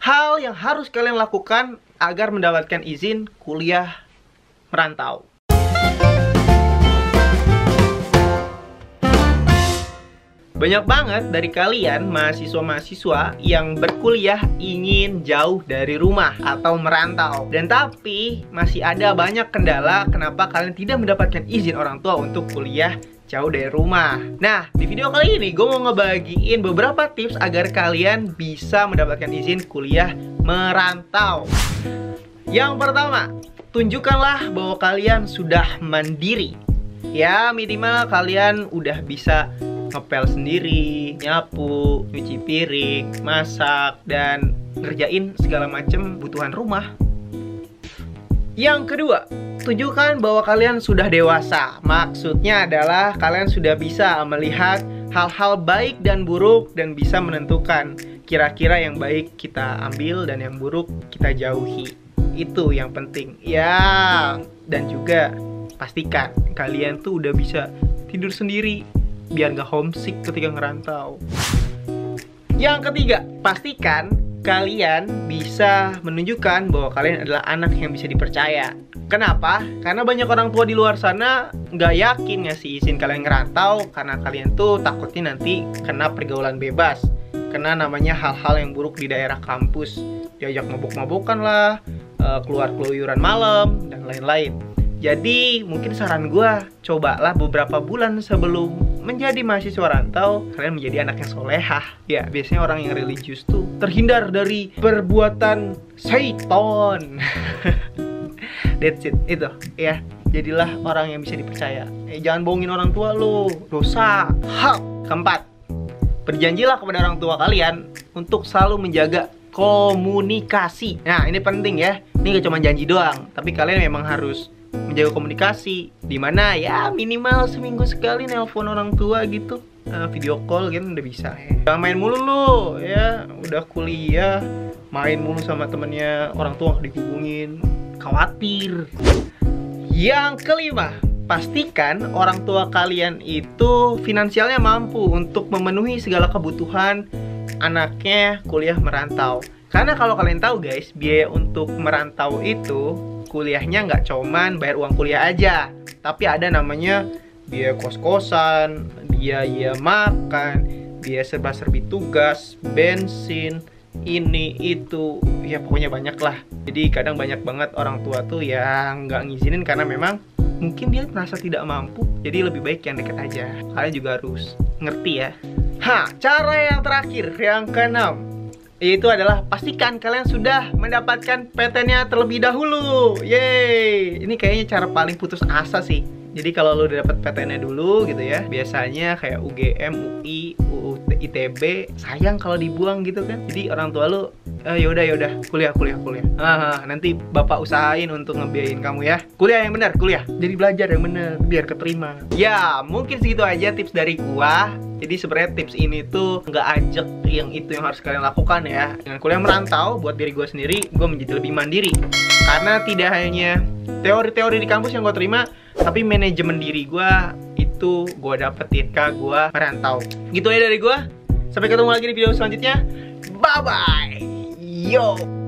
Hal yang harus kalian lakukan agar mendapatkan izin kuliah merantau. Banyak banget dari kalian mahasiswa-mahasiswa yang berkuliah ingin jauh dari rumah atau merantau. Dan tapi masih ada banyak kendala kenapa kalian tidak mendapatkan izin orang tua untuk kuliah jauh dari rumah. Nah, di video kali ini gue mau ngebagiin beberapa tips agar kalian bisa mendapatkan izin kuliah merantau. Yang pertama, tunjukkanlah bahwa kalian sudah mandiri. Ya, minimal kalian udah bisa ngepel sendiri, nyapu, nyuci piring, masak, dan ngerjain segala macem kebutuhan rumah. Yang kedua, tunjukkan bahwa kalian sudah dewasa. Maksudnya adalah kalian sudah bisa melihat hal-hal baik dan buruk dan bisa menentukan kira-kira yang baik kita ambil dan yang buruk kita jauhi. Itu yang penting. Ya, dan juga pastikan kalian tuh udah bisa tidur sendiri biar gak homesick ketika ngerantau. Yang ketiga, pastikan kalian bisa menunjukkan bahwa kalian adalah anak yang bisa dipercaya. Kenapa? Karena banyak orang tua di luar sana nggak yakin ngasih izin kalian ngerantau karena kalian tuh takutnya nanti kena pergaulan bebas. Kena namanya hal-hal yang buruk di daerah kampus. Diajak mabuk-mabukan lah, eh, keluar keluyuran malam, dan lain-lain. Jadi mungkin saran gue, cobalah beberapa bulan sebelum menjadi mahasiswa rantau, kalian menjadi anak yang solehah. Ya, biasanya orang yang religius tuh terhindar dari perbuatan syaiton. That's it, itu ya. Jadilah orang yang bisa dipercaya. Eh, jangan bohongin orang tua lo, dosa. Hak keempat, berjanjilah kepada orang tua kalian untuk selalu menjaga komunikasi. Nah, ini penting ya. Ini gak cuma janji doang, tapi kalian memang harus menjaga komunikasi. Di mana ya minimal seminggu sekali nelpon orang tua gitu. Uh, video call kan udah bisa. Jangan main mulu lu ya. Udah kuliah main mulu sama temennya orang tua dihubungin. Khawatir. Yang kelima pastikan orang tua kalian itu finansialnya mampu untuk memenuhi segala kebutuhan anaknya kuliah merantau. Karena kalau kalian tahu guys biaya untuk merantau itu kuliahnya nggak cuman bayar uang kuliah aja, tapi ada namanya biaya kos-kosan, biaya makan, biaya serba-serbi tugas, bensin, ini itu, ya pokoknya banyak lah. Jadi kadang banyak banget orang tua tuh yang nggak ngizinin karena memang mungkin dia merasa tidak mampu, jadi lebih baik yang dekat aja. Kalian juga harus ngerti ya. Ha, cara yang terakhir, yang keenam, itu adalah pastikan kalian sudah mendapatkan PTN-nya terlebih dahulu. Yeay. Ini kayaknya cara paling putus asa sih. Jadi kalau lu udah dapat PTN-nya dulu gitu ya, biasanya kayak UGM, UI, UU, ITB, sayang kalau dibuang gitu kan. Jadi orang tua lu eh, yaudah yaudah kuliah kuliah kuliah ah, nanti bapak usahain untuk ngebiayain kamu ya kuliah yang benar kuliah jadi belajar yang benar biar keterima ya mungkin segitu aja tips dari gua jadi sebenarnya tips ini tuh nggak ajak yang itu yang harus kalian lakukan ya. Dengan kuliah merantau, buat diri gue sendiri, gue menjadi lebih mandiri. Karena tidak hanya teori-teori di kampus yang gue terima, tapi manajemen diri gue itu gue dapetin ketika gue merantau. Gitu aja dari gue. Sampai ketemu lagi di video selanjutnya. Bye bye. Yo.